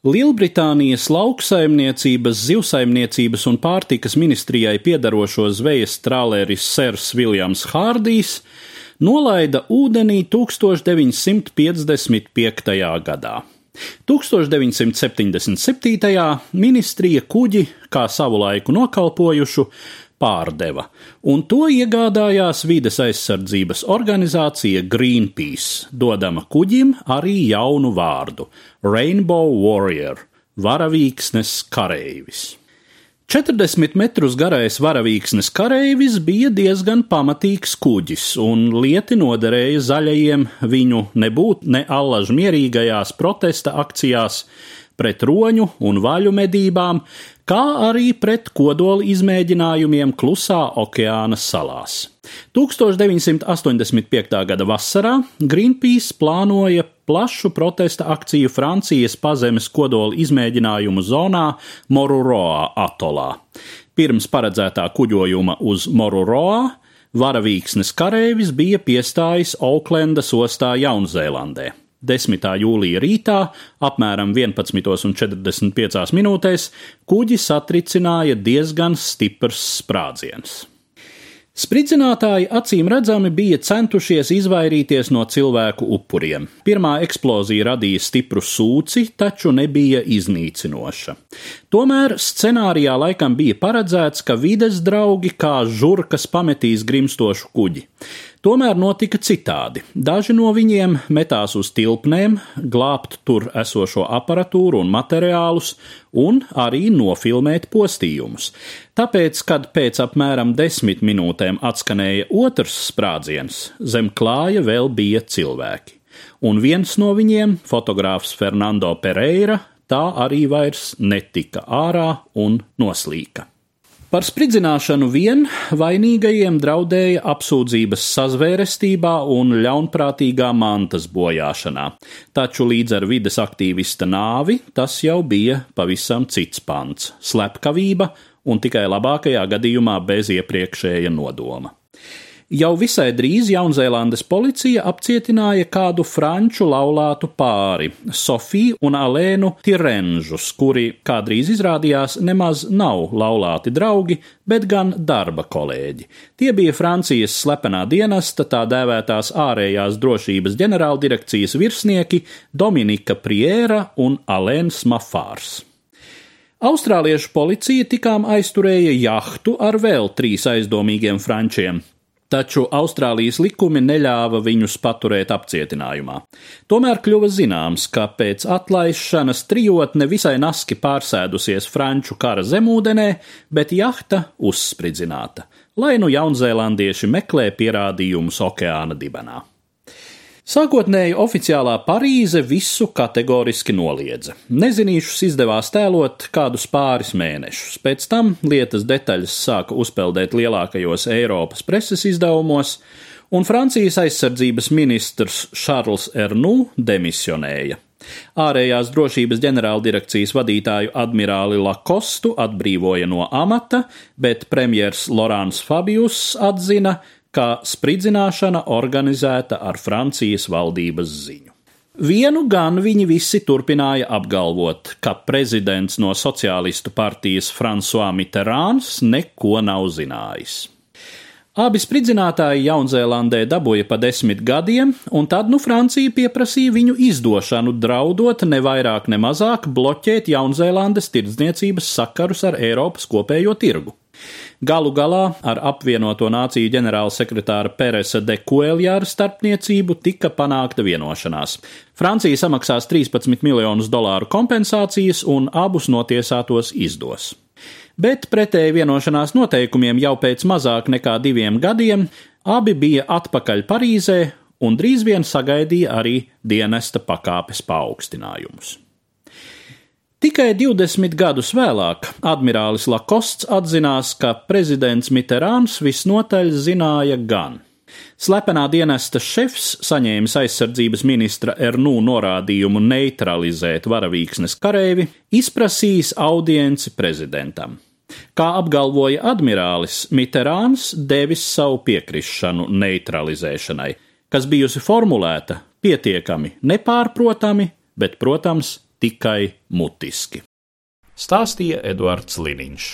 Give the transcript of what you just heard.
Lielbritānijas lauksaimniecības, zivsaimniecības un pārtikas ministrijai piedarošo zvejas trālēris Sers Viljams Hārdijs nolaida ūdenī 1955. gadā. 1977. ministrija kuģi, kā savulaiku nokalpojušu, pārdeva, un to iegādājās vides aizsardzības organizācija Greenpeace, dodama kuģim arī jaunu vārdu - Rainbow Warrior - varavīksnes kareivis. 40 metrus garais varavīksnes kareivis bija diezgan pamatīgs kuģis, un lieti noderēja zaļajiem viņu nebūt ne allaž mierīgajās protesta akcijās pret roņu un vaļu medībām, kā arī pret kodola izmēģinājumiem Klusā okeāna salās. 1985. gada vasarā Greenpeace plānoja plašu protesta akciju Francijas pazemes kodola izmēģinājumu zonā Moruroa atolā. Pirms paredzētā kuģojuma uz Moruroa varavīksnes kareivis bija piestājis Auklendas ostā Jaunzēlandē. 10. jūlija rītā, apmēram 11,45 minūtēs, kuģi satricināja diezgan stiprs sprādziens. Spridzinātāji acīm redzami bija centušies izvairīties no cilvēku upuriem. Pirmā eksplozija radīja stipru sūci, taču nebija iznīcinoša. Tomēr scenārijā laikam bija paredzēts, ka vides draugi kā žurkas pametīs grimstošu kuģi. Tomēr notika citādi. Daži no viņiem metās uz tilpnēm, glābt tur esošo aparatūru un materiālus, un arī nofilmēt postījumus. Tāpēc, kad pēc apmēram desmit minūtēm atskanēja otrs sprādziens, zem klāja vēl bija cilvēki. Un viens no viņiem, fotogrāfs Fernando Pereira, tā arī vairs netika ārā un noslīka. Par spridzināšanu vien vainīgajiem draudēja apsūdzības sazvērestībā un ļaunprātīgā mantas bojāšanā, taču līdz ar vides aktīvista nāvi tas jau bija pavisam cits pants - slepkavība un tikai labākajā gadījumā bez iepriekšēja nodoma. Jau visai drīz Jaunzēlandes policija apcietināja kādu franču laulātu pāri, Sofiju un Alēnu Tirenžus, kuri kādreiz izrādījās nemaz nav laulāti draugi, bet gan darba kolēģi. Tie bija Francijas slepenā dienesta, tā dēvētās ārējās drošības ģenerāldirekcijas virsnieki Dominika Priera un Alēns Mafārs. Austrāliešu policija tikām aizturēja jahtu ar vēl trīs aizdomīgiem frančiem taču Austrālijas likumi neļāva viņus paturēt apcietinājumā. Tomēr kļuva zināms, ka pēc atlaišanas trijotne visai naski pārsēdusies franču kara zemūdenē, bet jahta uzspridzināta, lai nu jaunzēlandieši meklē pierādījumus okeāna dibenā. Sākotnēji oficiālā Parīze visu kategoriski noliedza. Nezinīšus izdevās tēlot kādus pāris mēnešus, pēc tam lietas detaļas sāka uzpeldēt lielākajos Eiropas preses izdevumos, un Francijas aizsardzības ministrs Šarls Ernu demisionēja. Ārējās drošības ģenerāldirekcijas vadītāju admirāli Lakostu atbrīvoja no amata, bet premjers Lorāns Fabius atzina, ka spridzināšana organizēta ar Francijas valdības ziņu. Vienu gan viņi visi turpināja apgalvot, ka prezidents no Socialistu partijas François Mitterāns neko nav zinājis. Abi spridzinātāji Jaunzēlandē dabūja pa desmit gadiem, un tad nu Francija pieprasīja viņu izdošanu, draudot ne vairāk ne mazāk bloķēt Jaunzēlandes tirdzniecības sakarus ar Eiropas kopējo tirgu. Galu galā ar apvienoto nāciju ģenerālsekretāra Peresa de Kueljāra starpniecību tika panākta vienošanās. Francija samaksās 13 miljonus dolāru kompensācijas un abus notiesātos izdos. Bet pretēji vienošanās noteikumiem jau pēc mazāk nekā diviem gadiem abi bija atpakaļ Parīzē un drīz vien sagaidīja arī dienesta pakāpes paaugstinājumus. Tikai 20 gadus vēlāk admirālis Lakosts atzinās, ka prezidents Mitterāns visnotaļ zināja gan. Slepenā dienesta šefs saņēmis aizsardzības ministra Ernu norādījumu neutralizēt varavīksnes kareivi, izprasījis audienci prezidentam. Kā apgalvoja admirālis, Mitterāns devis savu piekrišanu neutralizēšanai, kas bijusi formulēta pietiekami nepārprotami, bet, protams, tikai mutiski. Stāstīja Eduards Liniņš.